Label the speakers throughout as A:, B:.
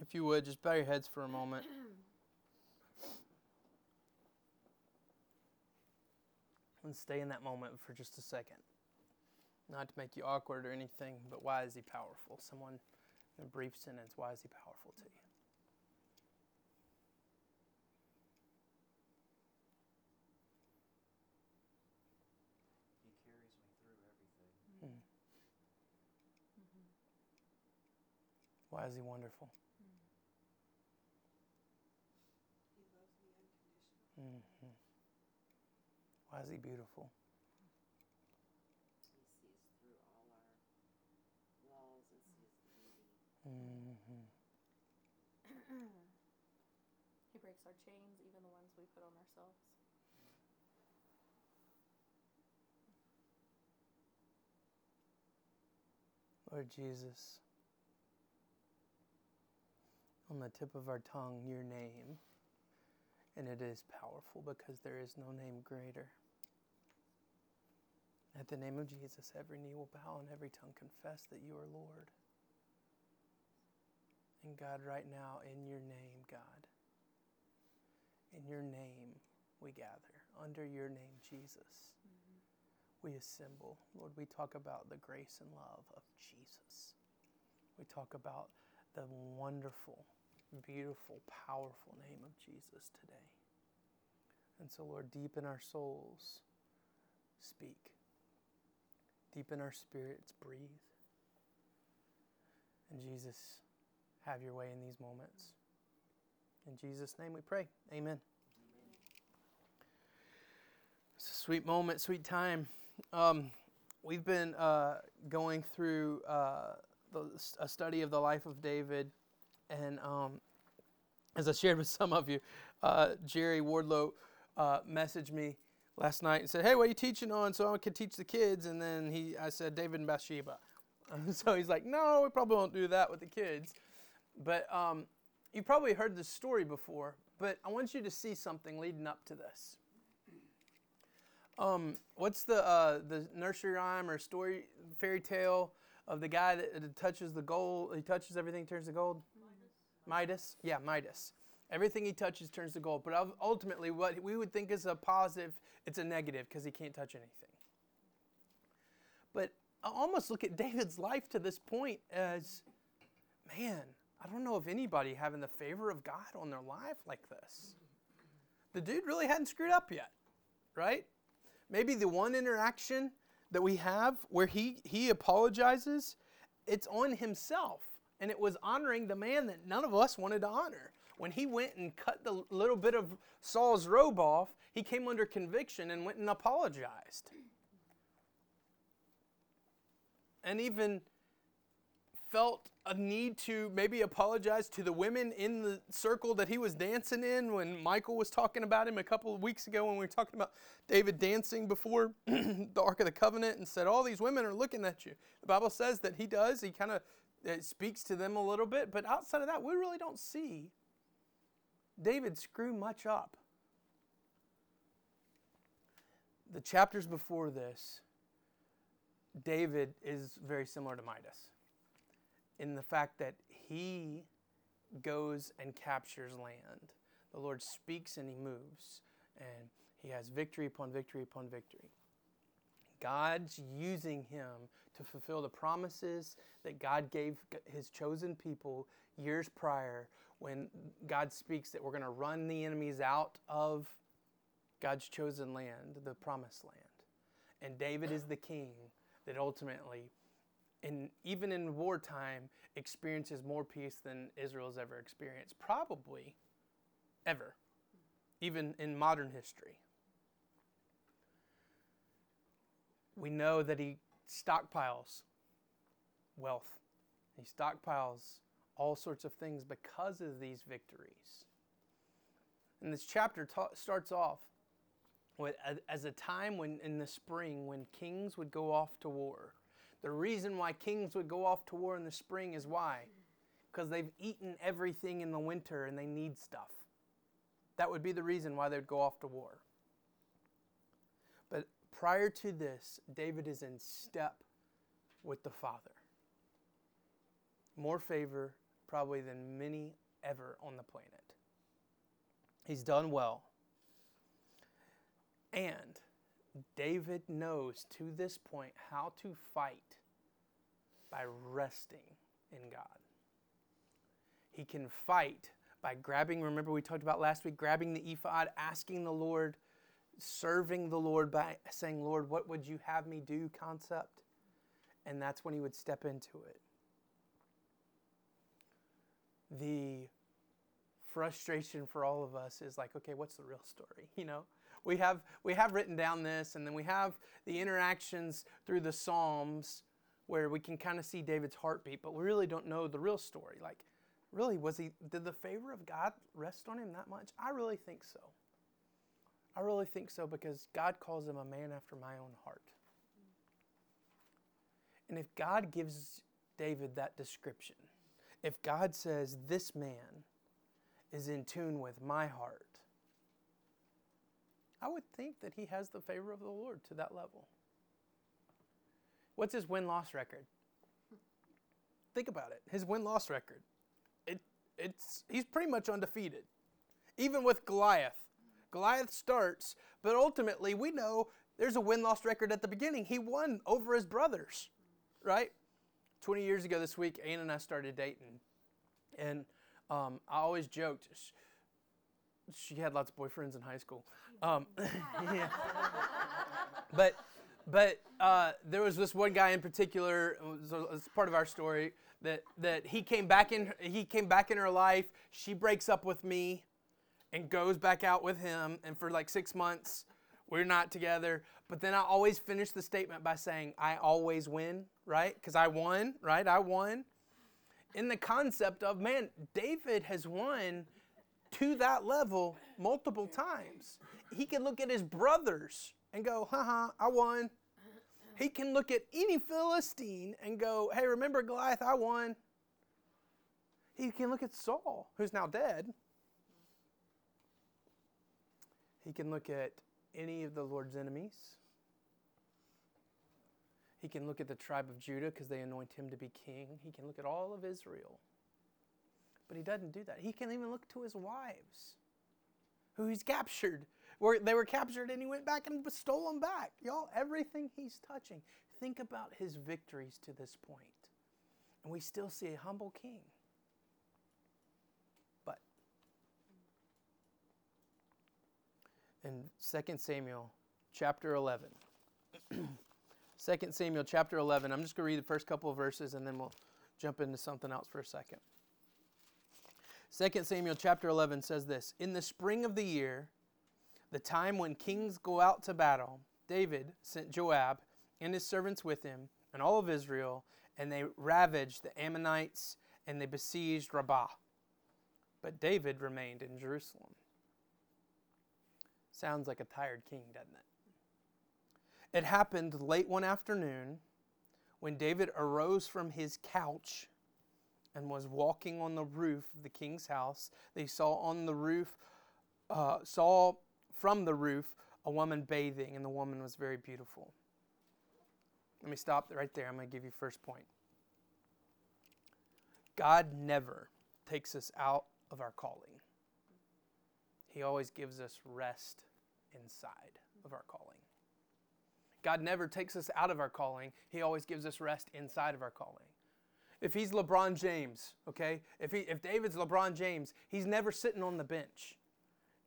A: If you would, just bow your heads for a moment. And stay in that moment for just a second. Not to make you awkward or anything, but why is he powerful? Someone in a brief sentence, why is he powerful to you?
B: He carries me through everything.
A: Hmm. Why is he wonderful?
C: He loves me unconditionally.
A: hmm Why is he beautiful?
D: He sees through all our flaws and sees the beauty.
A: hmm
E: He breaks our chains, even the ones we put on ourselves.
A: Lord Jesus, on the tip of our tongue, your name, and it is powerful because there is no name greater. At the name of Jesus, every knee will bow and every tongue confess that you are Lord. And God, right now, in your name, God, in your name we gather. Under your name, Jesus, we assemble. Lord, we talk about the grace and love of Jesus. We talk about the wonderful, beautiful, powerful name of Jesus today. And so, Lord, deep in our souls, speak. Deep in our spirits, breathe. And Jesus, have your way in these moments. In Jesus' name we pray. Amen. It's a sweet moment, sweet time. Um, we've been uh, going through uh, the, a study of the life of David, and um, as I shared with some of you, uh, Jerry Wardlow uh, messaged me last night and said, "Hey, what are you teaching on?" So I could teach the kids, and then he, I said, "David and Bathsheba." so he's like, "No, we probably won't do that with the kids," but um, you probably heard this story before. But I want you to see something leading up to this. Um, what's the uh, the nursery rhyme or story fairy tale of the guy that, that touches the gold? He touches everything, turns to gold. Midas. Yeah, Midas. Everything he touches turns to gold. But ultimately, what we would think is a positive, it's a negative because he can't touch anything. But I almost look at David's life to this point as, man, I don't know of anybody having the favor of God on their life like this. The dude really hadn't screwed up yet, right? maybe the one interaction that we have where he, he apologizes, it's on himself. And it was honoring the man that none of us wanted to honor. When he went and cut the little bit of Saul's robe off, he came under conviction and went and apologized. And even felt a need to maybe apologize to the women in the circle that he was dancing in when Michael was talking about him a couple of weeks ago when we were talking about David dancing before the Ark of the Covenant and said, All these women are looking at you. The Bible says that he does. He kind of speaks to them a little bit, but outside of that, we really don't see David screw much up. The chapters before this, David is very similar to Midas in the fact that he goes and captures land. The Lord speaks and he moves, and he has victory upon victory upon victory. God's using him to fulfill the promises that God gave his chosen people years prior when God speaks that we're going to run the enemies out of God's chosen land, the promised land. And David is the king that ultimately in, even in wartime, experiences more peace than Israel's ever experienced. Probably ever, even in modern history. We know that he stockpiles wealth, he stockpiles all sorts of things because of these victories. And this chapter ta- starts off with, as a time when, in the spring, when kings would go off to war. The reason why kings would go off to war in the spring is why? Because they've eaten everything in the winter and they need stuff. That would be the reason why they'd go off to war. Prior to this, David is in step with the Father. More favor, probably than many ever on the planet. He's done well. And David knows to this point how to fight by resting in God. He can fight by grabbing, remember we talked about last week, grabbing the ephod, asking the Lord, serving the Lord by saying, Lord, what would you have me do concept? And that's when he would step into it. The frustration for all of us is like, okay, what's the real story? You know, we have we have written down this, and then we have the interactions through the Psalms where we can kind of see David's heartbeat, but we really don't know the real story. Like, really, was he did the favor of God rest on him that much? I really think so. I really think so because God calls him a man after my own heart. And if God gives David that description, if God says, This man is in tune with my heart, I would think that he has the favor of the Lord to that level. What's his win loss record? Think about it. His win loss record. It, it's, he's pretty much undefeated. Even with Goliath. Goliath starts, but ultimately we know there's a win loss record at the beginning. He won over his brothers, right? 20 years ago this week, Ann and I started dating. And um, I always joked, she had lots of boyfriends in high school. Um, but but uh, there was this one guy in particular. It's part of our story that that he came back in. He came back in her life. She breaks up with me, and goes back out with him. And for like six months, we're not together. But then I always finish the statement by saying, "I always win," right? Because I won, right? I won. In the concept of man, David has won to that level multiple times. He can look at his brothers and go, haha, I won. He can look at any Philistine and go, hey, remember Goliath? I won. He can look at Saul, who's now dead. He can look at any of the Lord's enemies. He can look at the tribe of Judah because they anoint him to be king. He can look at all of Israel. But he doesn't do that. He can even look to his wives, who he's captured. Where they were captured and he went back and stole them back. Y'all, everything he's touching. Think about his victories to this point. And we still see a humble king. In 2 Samuel chapter 11, 2 Samuel chapter 11, I'm just going to read the first couple of verses and then we'll jump into something else for a second. 2 Samuel chapter 11 says this In the spring of the year, the time when kings go out to battle, David sent Joab and his servants with him and all of Israel, and they ravaged the Ammonites and they besieged Rabbah. But David remained in Jerusalem. Sounds like a tired king, doesn't it? It happened late one afternoon when David arose from his couch and was walking on the roof of the king's house. They saw on the roof, uh, saw from the roof a woman bathing, and the woman was very beautiful. Let me stop right there. I'm going to give you first point. God never takes us out of our calling. He always gives us rest inside of our calling. God never takes us out of our calling. He always gives us rest inside of our calling. If he's LeBron James, okay? If he if David's LeBron James, he's never sitting on the bench.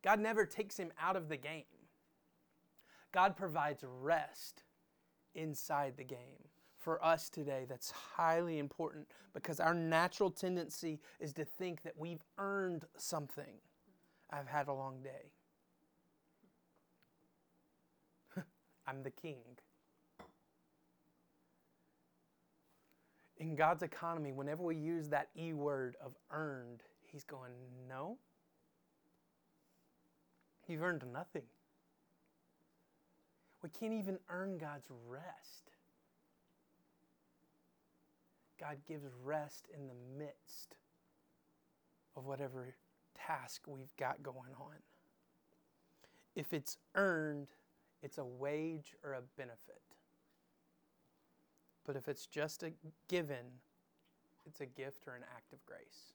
A: God never takes him out of the game. God provides rest inside the game. For us today, that's highly important because our natural tendency is to think that we've earned something. I've had a long day. I'm the king. In God's economy, whenever we use that E word of earned, He's going, no. You've earned nothing. We can't even earn God's rest. God gives rest in the midst of whatever task we've got going on. If it's earned, it's a wage or a benefit. But if it's just a given, it's a gift or an act of grace.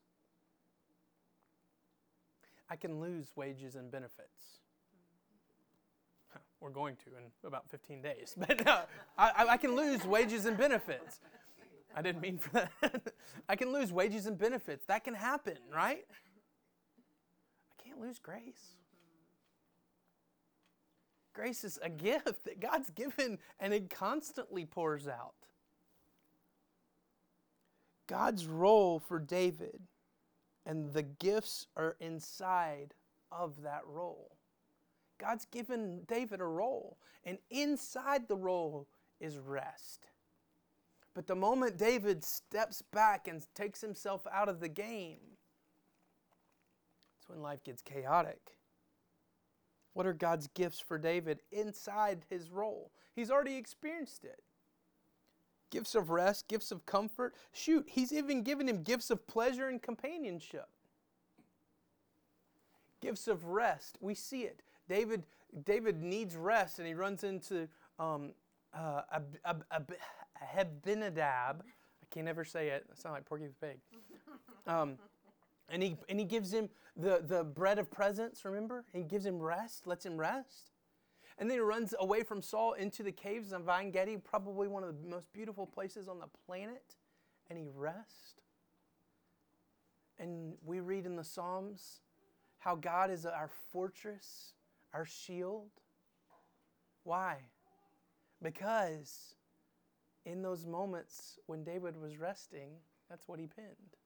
A: I can lose wages and benefits. We're going to in about 15 days, but uh, I, I- I can lose wages and benefits. I didn't mean for that. I can lose wages and benefits. That can happen, right? Can't lose grace. Grace is a gift that God's given and it constantly pours out. God's role for David and the gifts are inside of that role. God's given David a role, and inside the role is rest. But the moment David steps back and takes himself out of the game, that's when life gets chaotic. What are God's gifts for David inside his role? He's already experienced it. Gifts of rest, gifts of comfort. Shoot, he's even given him gifts of pleasure and companionship. Gifts of rest. We see it. David, David needs rest, and he runs into um, uh, Ab- Ab- Ab-. I can't ever say it. I sound like Porky the Pig. Um, and he and he gives him the the bread of presence. Remember, he gives him rest, lets him rest, and then he runs away from Saul into the caves of Ein Gedi, probably one of the most beautiful places on the planet, and he rests. And we read in the Psalms how God is our fortress, our shield. Why? Because in those moments when David was resting, that's what he pinned.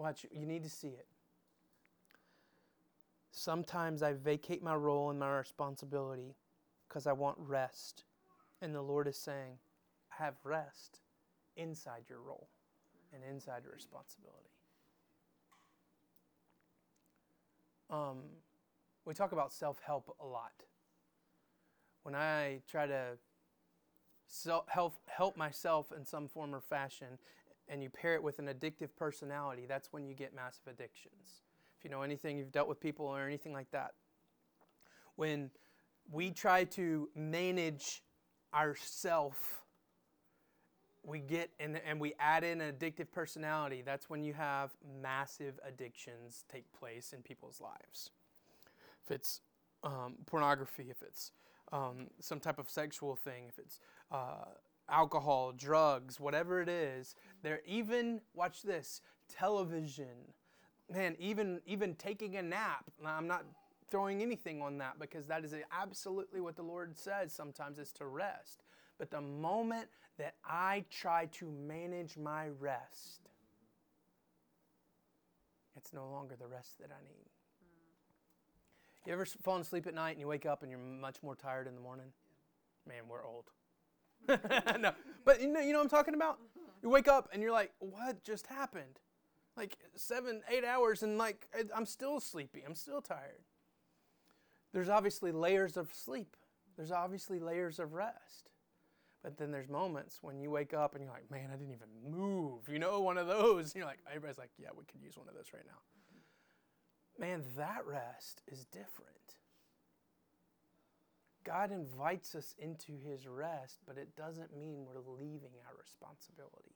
A: Watch, you need to see it. Sometimes I vacate my role and my responsibility because I want rest. And the Lord is saying, have rest inside your role and inside your responsibility. Um, we talk about self help a lot. When I try to self help, help myself in some form or fashion, and you pair it with an addictive personality, that's when you get massive addictions. If you know anything, you've dealt with people or anything like that. When we try to manage ourself, we get and, and we add in an addictive personality, that's when you have massive addictions take place in people's lives. If it's um, pornography, if it's um, some type of sexual thing, if it's uh, alcohol, drugs, whatever it is. They're even watch this television, man, even even taking a nap. Now, I'm not throwing anything on that because that is absolutely what the Lord says. Sometimes is to rest, but the moment that I try to manage my rest, it's no longer the rest that I need. You ever fallen asleep at night and you wake up and you're much more tired in the morning? Man, we're old. no, but you know, you know what I'm talking about? You wake up and you're like, what just happened? Like seven, eight hours, and like I'm still sleepy. I'm still tired. There's obviously layers of sleep. There's obviously layers of rest. But then there's moments when you wake up and you're like, man, I didn't even move. You know, one of those. And you're like, everybody's like, yeah, we could use one of those right now. Man, that rest is different. God invites us into his rest, but it doesn't mean we're leaving our responsibility.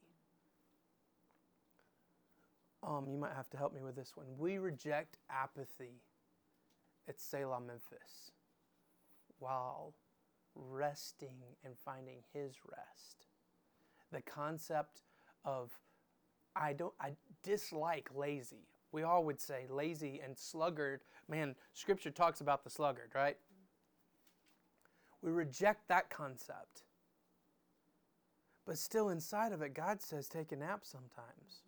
A: Um, you might have to help me with this one. We reject apathy at Selah, Memphis, while resting and finding his rest. The concept of I don't I dislike lazy. We all would say lazy and sluggard. Man, scripture talks about the sluggard, right? We reject that concept. But still inside of it, God says take a nap sometimes.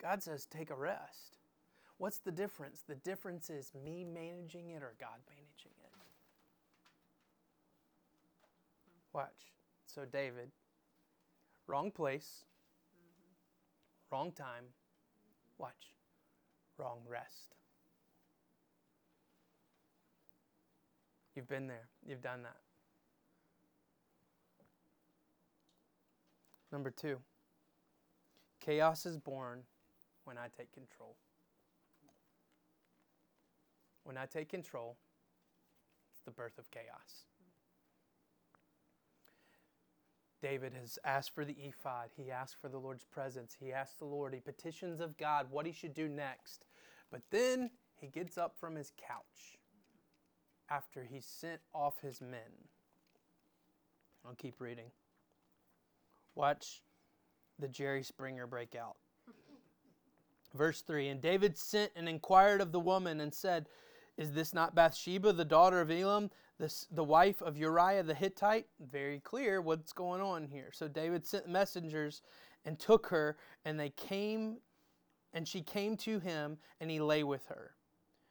A: God says take a rest. What's the difference? The difference is me managing it or God managing it. Watch. So, David, wrong place, wrong time. Watch. Wrong rest. You've been there, you've done that. Number two, chaos is born when I take control. When I take control, it's the birth of chaos. David has asked for the ephod. He asked for the Lord's presence. He asked the Lord. He petitions of God what he should do next. But then he gets up from his couch after he sent off his men. I'll keep reading. Watch the Jerry Springer break out. Verse 3 And David sent and inquired of the woman and said, Is this not Bathsheba, the daughter of Elam, this, the wife of Uriah the Hittite? Very clear what's going on here. So David sent messengers and took her, and they came, and she came to him, and he lay with her.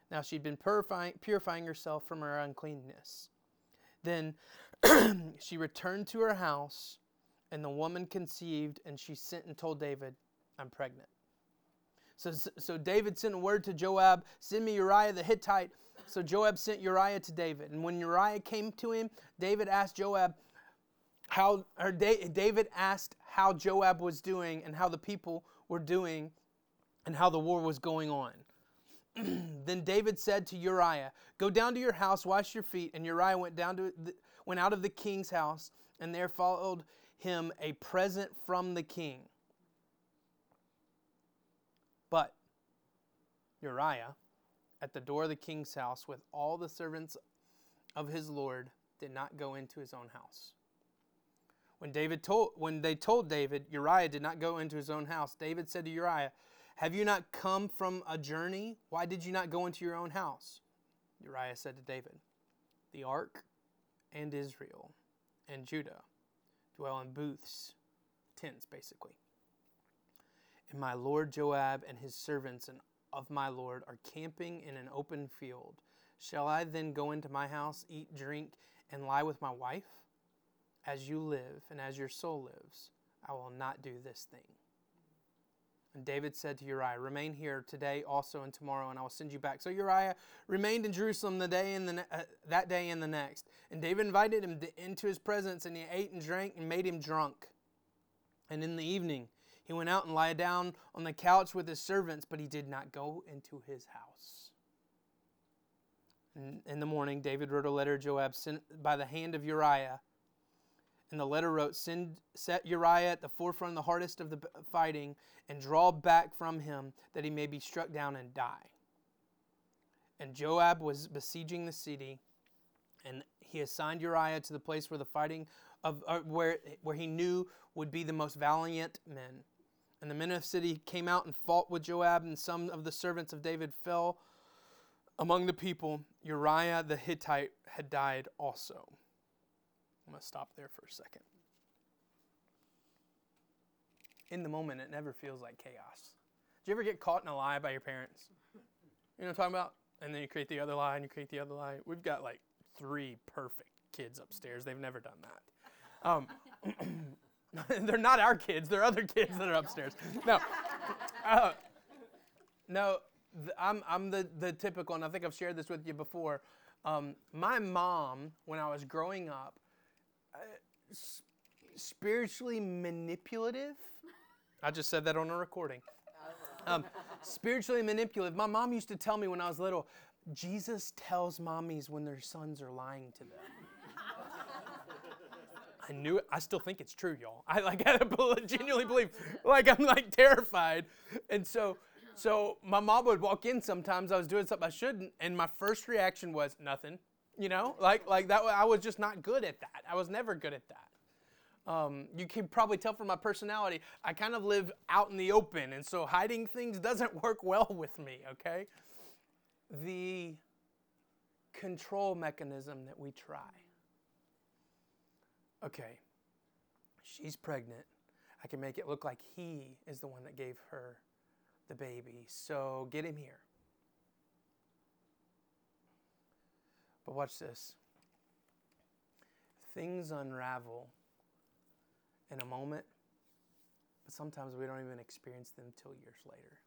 A: Now she'd been purifying, purifying herself from her uncleanness. Then she returned to her house, and the woman conceived, and she sent and told David, I'm pregnant. So, so David sent a word to Joab, send me Uriah the Hittite. So Joab sent Uriah to David. And when Uriah came to him, David asked Joab how, or David asked how Joab was doing and how the people were doing and how the war was going on. then David said to Uriah, Go down to your house, wash your feet. And Uriah went down to the, went out of the king's house, and there followed him a present from the king. But Uriah, at the door of the king's house with all the servants of his lord, did not go into his own house. When David told when they told David Uriah did not go into his own house, David said to Uriah, "Have you not come from a journey? Why did you not go into your own house?" Uriah said to David, "The ark and Israel and Judah dwell in booths, tents basically. And my lord Joab and his servants and of my lord are camping in an open field. Shall I then go into my house, eat, drink, and lie with my wife? As you live and as your soul lives, I will not do this thing. And David said to Uriah, Remain here today also and tomorrow, and I will send you back. So Uriah remained in Jerusalem the day and the uh, that day and the next. And David invited him to, into his presence, and he ate and drank and made him drunk. And in the evening, he went out and lay down on the couch with his servants, but he did not go into his house. And in the morning, David wrote a letter to Joab sent by the hand of Uriah. And the letter wrote, Send, Set Uriah at the forefront of the hardest of the fighting, and draw back from him, that he may be struck down and die. And Joab was besieging the city, and he assigned Uriah to the place where the fighting of uh, where where he knew would be the most valiant men. And the men of the city came out and fought with Joab, and some of the servants of David fell among the people. Uriah the Hittite had died also. I'm going to stop there for a second. In the moment, it never feels like chaos. Did you ever get caught in a lie by your parents? You know what I'm talking about? And then you create the other lie and you create the other lie. We've got like three perfect kids upstairs. They've never done that. Um, they're not our kids. They're other kids that are upstairs. No, uh, no. th- I'm I'm the the typical, and I think I've shared this with you before. Um, my mom, when I was growing up, spiritually manipulative. I just said that on a recording. Um, spiritually manipulative. My mom used to tell me when I was little, Jesus tells mommies when their sons are lying to them. I knew it. I still think it's true, y'all. I like I genuinely believe. Like I'm like terrified, and so so my mom would walk in sometimes. I was doing something I shouldn't, and my first reaction was nothing. You know, like like that. I was just not good at that. I was never good at that. Um, you can probably tell from my personality. I kind of live out in the open, and so hiding things doesn't work well with me. Okay, the control mechanism that we try okay, she's pregnant. I can make it look like he is the one that gave her the baby. So get him here. But watch this. Things unravel in a moment, but sometimes we don't even experience them till years later.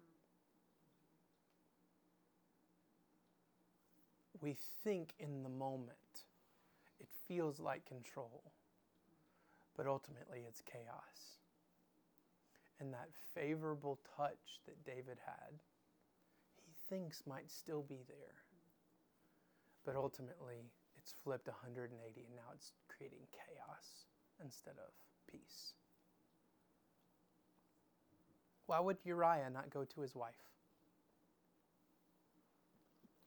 A: We think in the moment, it feels like control but ultimately it's chaos. And that favorable touch that David had, he thinks might still be there. But ultimately, it's flipped 180 and now it's creating chaos instead of peace. Why would Uriah not go to his wife?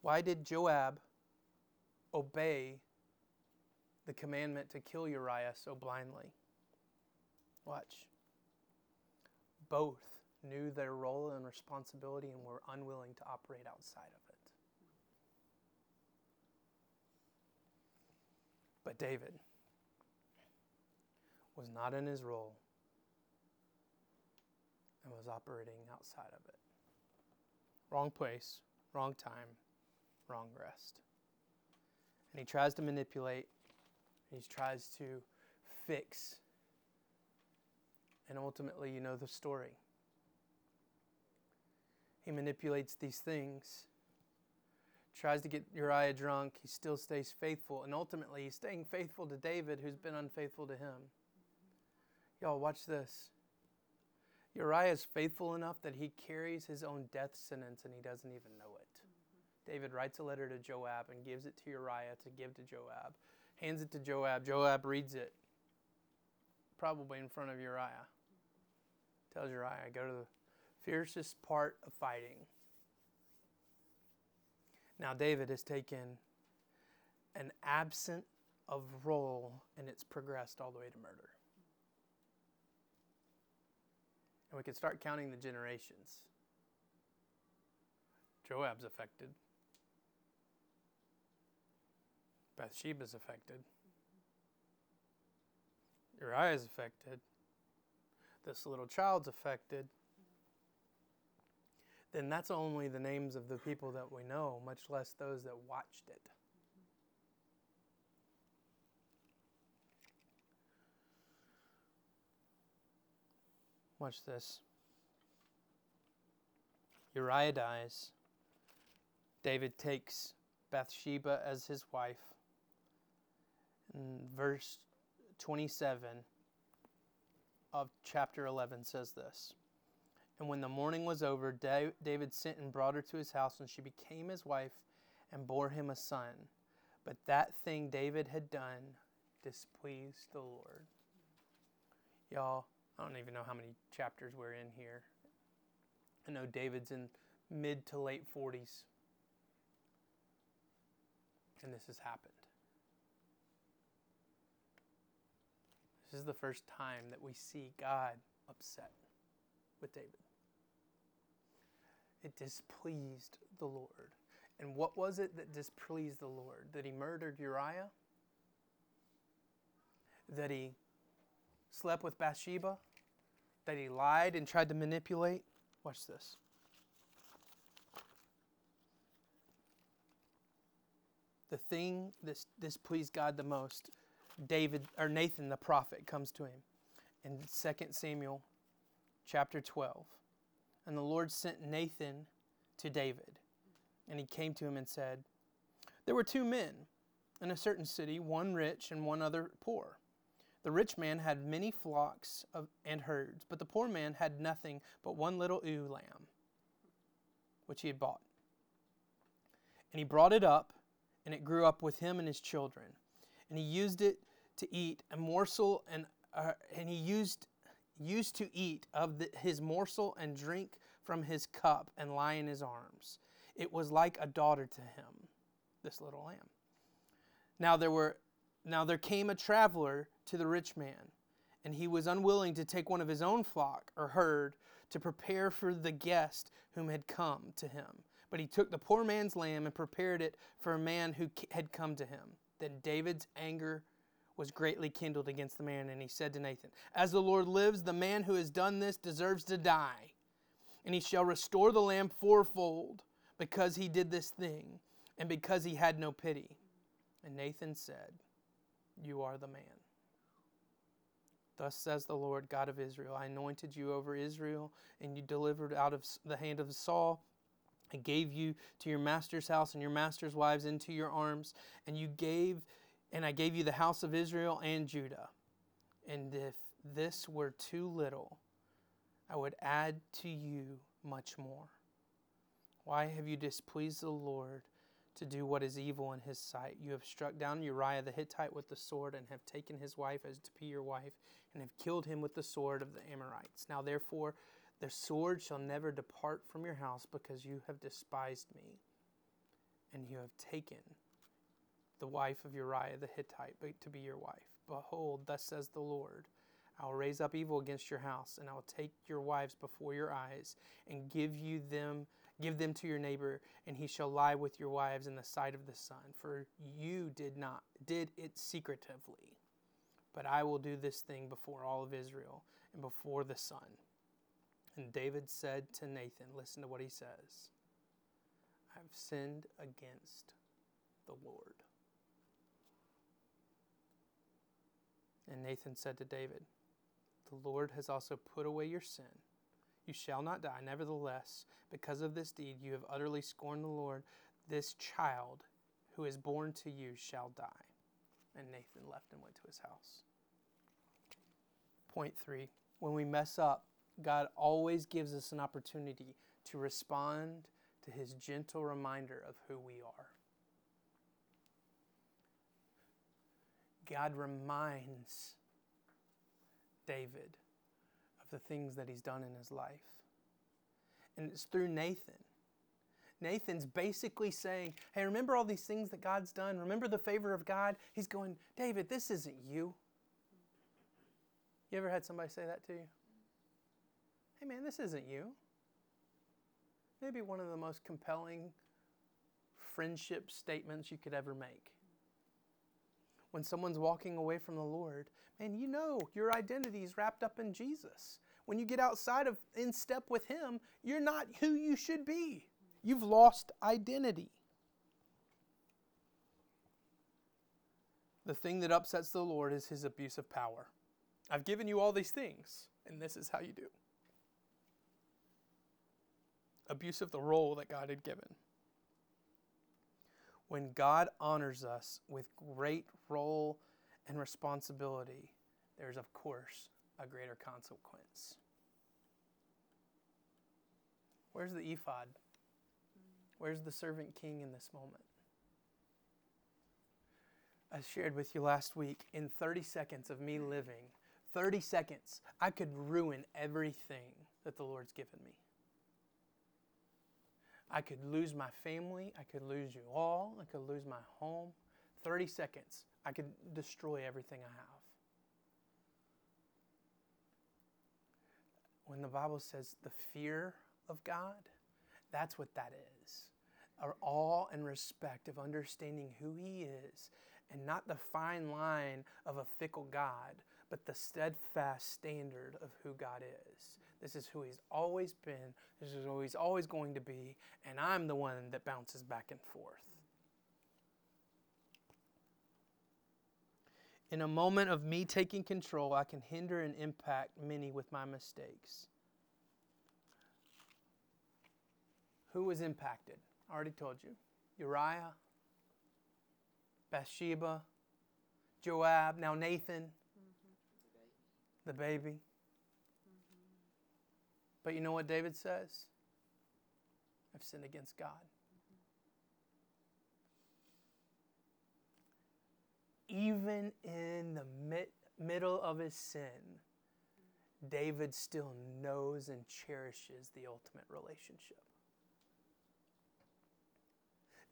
A: Why did Joab obey the commandment to kill Uriah so blindly? Watch. Both knew their role and responsibility and were unwilling to operate outside of it. But David was not in his role and was operating outside of it. Wrong place, wrong time, wrong rest. And he tries to manipulate, he tries to fix. And ultimately, you know the story. He manipulates these things, tries to get Uriah drunk. He still stays faithful. And ultimately, he's staying faithful to David, who's been unfaithful to him. Y'all, watch this. Uriah is faithful enough that he carries his own death sentence and he doesn't even know it. David writes a letter to Joab and gives it to Uriah to give to Joab. Hands it to Joab. Joab reads it, probably in front of Uriah. Tells Uriah, go to the fiercest part of fighting. Now, David has taken an absent of role and it's progressed all the way to murder. And we can start counting the generations. Joab's affected. Bathsheba's affected. Uriah's affected. This little child's affected. Then that's only the names of the people that we know, much less those that watched it. Watch this. Uriah dies. David takes Bathsheba as his wife. Verse 27 of chapter 11 says this And when the morning was over, David sent and brought her to his house, and she became his wife and bore him a son. But that thing David had done displeased the Lord. Y'all, I don't even know how many chapters we're in here. I know David's in mid to late 40s. And this has happened. This is the first time that we see God upset with David. It displeased the Lord. And what was it that displeased the Lord? That he murdered Uriah? That he slept with Bathsheba? That he lied and tried to manipulate? Watch this. The thing that displeased God the most, David or Nathan the prophet comes to him in 2 Samuel chapter 12. And the Lord sent Nathan to David. And he came to him and said, There were two men in a certain city, one rich and one other poor. The rich man had many flocks of, and herds, but the poor man had nothing but one little ewe lamb, which he had bought. And he brought it up, and it grew up with him and his children. And he used it to eat a morsel, and, uh, and he used, used to eat of the, his morsel and drink from his cup and lie in his arms. It was like a daughter to him, this little lamb. Now there were now there came a traveler to the rich man, and he was unwilling to take one of his own flock or herd to prepare for the guest whom had come to him. But he took the poor man's lamb and prepared it for a man who had come to him. Then David's anger was greatly kindled against the man, and he said to Nathan, As the Lord lives, the man who has done this deserves to die. And he shall restore the lamb fourfold because he did this thing, and because he had no pity. And Nathan said, you are the man. Thus says the Lord God of Israel I anointed you over Israel, and you delivered out of the hand of Saul. I gave you to your master's house and your master's wives into your arms, and you gave, and I gave you the house of Israel and Judah. And if this were too little, I would add to you much more. Why have you displeased the Lord to do what is evil in his sight. You have struck down Uriah the Hittite with the sword and have taken his wife as to be your wife and have killed him with the sword of the Amorites. Now therefore the sword shall never depart from your house because you have despised me and you have taken the wife of Uriah the Hittite to be your wife. Behold, thus says the Lord. I will raise up evil against your house, and I will take your wives before your eyes, and give you them Give them to your neighbor, and he shall lie with your wives in the sight of the sun. For you did not did it secretively. But I will do this thing before all of Israel and before the sun. And David said to Nathan, listen to what he says. I have sinned against the Lord. And Nathan said to David, The Lord has also put away your sin you shall not die. Nevertheless, because of this deed, you have utterly scorned the Lord. This child who is born to you shall die. And Nathan left and went to his house. Point three when we mess up, God always gives us an opportunity to respond to his gentle reminder of who we are. God reminds David of the things that he's done in his life. And it's through Nathan. Nathan's basically saying, Hey, remember all these things that God's done? Remember the favor of God? He's going, David, this isn't you. You ever had somebody say that to you? Hey, man, this isn't you. Maybe one of the most compelling friendship statements you could ever make. When someone's walking away from the Lord man, you know your identity is wrapped up in Jesus. When you get outside of in step with Him, you're not who you should be. You've lost identity. The thing that upsets the Lord is His abuse of power. I've given you all these things, and this is how you do. Abuse of the role that God had given. When God honors us with great role and responsibility, there's, of course, a greater consequence. Where's the ephod? Where's the servant king in this moment? I shared with you last week in 30 seconds of me living, 30 seconds, I could ruin everything that the Lord's given me. I could lose my family. I could lose you all. I could lose my home. 30 seconds. I could destroy everything I have. When the Bible says the fear of God, that's what that is. Our awe and respect of understanding who He is, and not the fine line of a fickle God, but the steadfast standard of who God is. This is who He's always been, this is who He's always going to be, and I'm the one that bounces back and forth. In a moment of me taking control, I can hinder and impact many with my mistakes. Who was impacted? I already told you. Uriah, Bathsheba, Joab, now Nathan. The baby. Mm-hmm. But you know what David says? I've sinned against God. even in the mid, middle of his sin, David still knows and cherishes the ultimate relationship.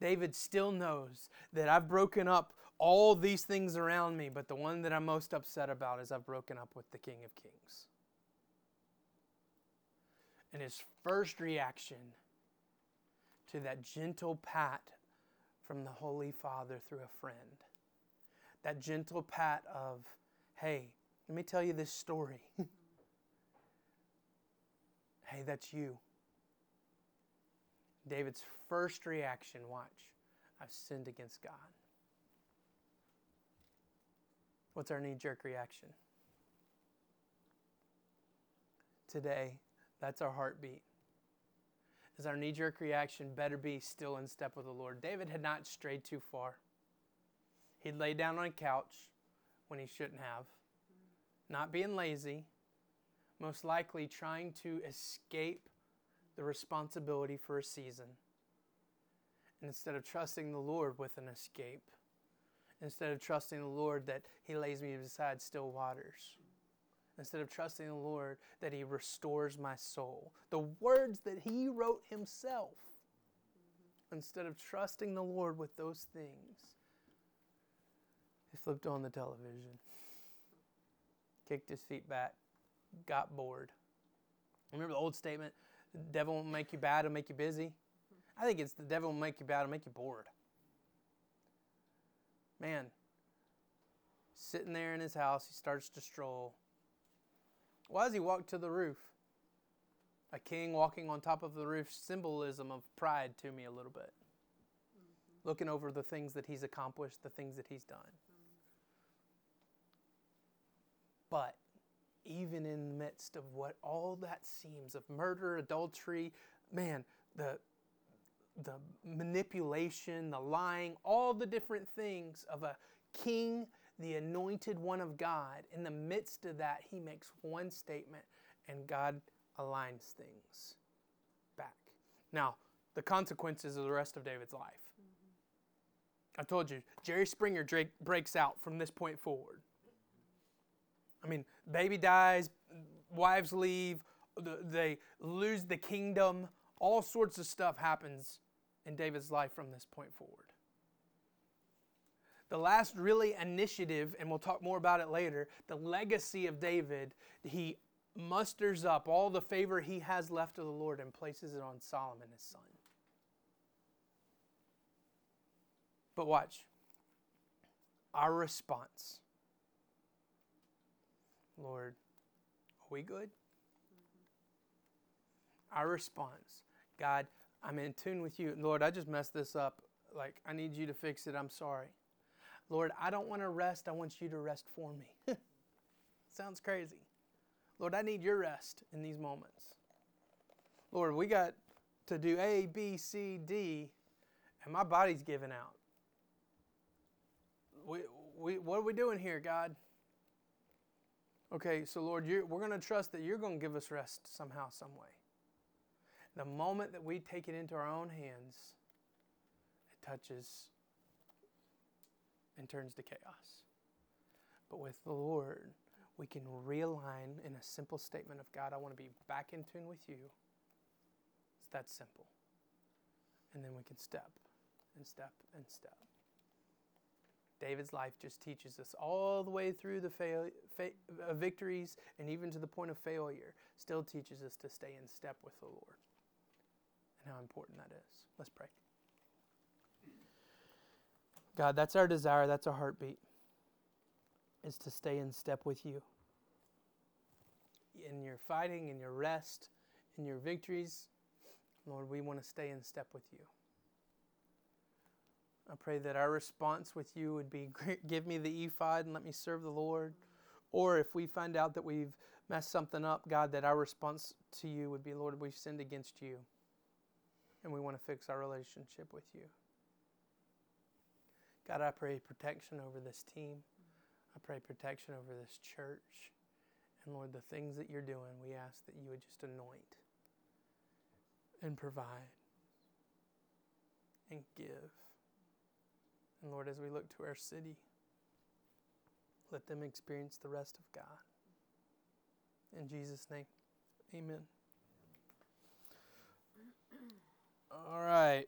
A: David still knows that I've broken up all these things around me, but the one that I'm most upset about is I've broken up with the King of Kings. And his first reaction to that gentle pat from the Holy Father through a friend that gentle pat of, hey, let me tell you this story. hey, that's you. David's first reaction, watch, I've sinned against God. What's our knee jerk reaction? Today, that's our heartbeat. Is our knee jerk reaction better be still in step with the Lord? David had not strayed too far. He'd lay down on a couch when he shouldn't have, not being lazy, most likely trying to escape the responsibility for a season. And instead of trusting the Lord with an escape, instead of trusting the Lord that He lays me beside still waters, instead of trusting the Lord that He restores my soul, the words that He wrote Himself, instead of trusting the Lord with those things, he flipped on the television, kicked his feet back, got bored. Remember the old statement, the devil won't make you bad, it'll make you busy? I think it's the devil will make you bad, it'll make you bored. Man, sitting there in his house, he starts to stroll. Why does he walk to the roof? A king walking on top of the roof, symbolism of pride to me a little bit. Mm-hmm. Looking over the things that he's accomplished, the things that he's done. Mm-hmm. But even in the midst of what all that seems of murder, adultery, man, the the manipulation, the lying, all the different things of a king, the anointed one of God, in the midst of that, he makes one statement and God aligns things back. Now, the consequences of the rest of David's life. I told you, Jerry Springer breaks out from this point forward. I mean, baby dies, wives leave, they lose the kingdom, all sorts of stuff happens in David's life from this point forward. The last really initiative, and we'll talk more about it later, the legacy of David, he musters up all the favor he has left of the Lord and places it on Solomon, his son. But watch our response. Lord, are we good? Our response, God, I'm in tune with you. Lord, I just messed this up. Like, I need you to fix it. I'm sorry. Lord, I don't want to rest. I want you to rest for me. Sounds crazy. Lord, I need your rest in these moments. Lord, we got to do A, B, C, D, and my body's giving out. We, we, what are we doing here, God? Okay, so Lord, we're going to trust that you're going to give us rest somehow, some way. The moment that we take it into our own hands, it touches and turns to chaos. But with the Lord, we can realign in a simple statement of God, I want to be back in tune with you. It's that simple. And then we can step and step and step. David's life just teaches us all the way through the fail, fa- uh, victories and even to the point of failure, still teaches us to stay in step with the Lord and how important that is. Let's pray. God, that's our desire, that's our heartbeat, is to stay in step with you. In your fighting, in your rest, in your victories, Lord, we want to stay in step with you. I pray that our response with you would be give me the ephod and let me serve the Lord. Or if we find out that we've messed something up, God, that our response to you would be, Lord, we've sinned against you and we want to fix our relationship with you. God, I pray protection over this team. I pray protection over this church. And Lord, the things that you're doing, we ask that you would just anoint and provide and give. And Lord, as we look to our city, let them experience the rest of God. In Jesus' name, amen. All right.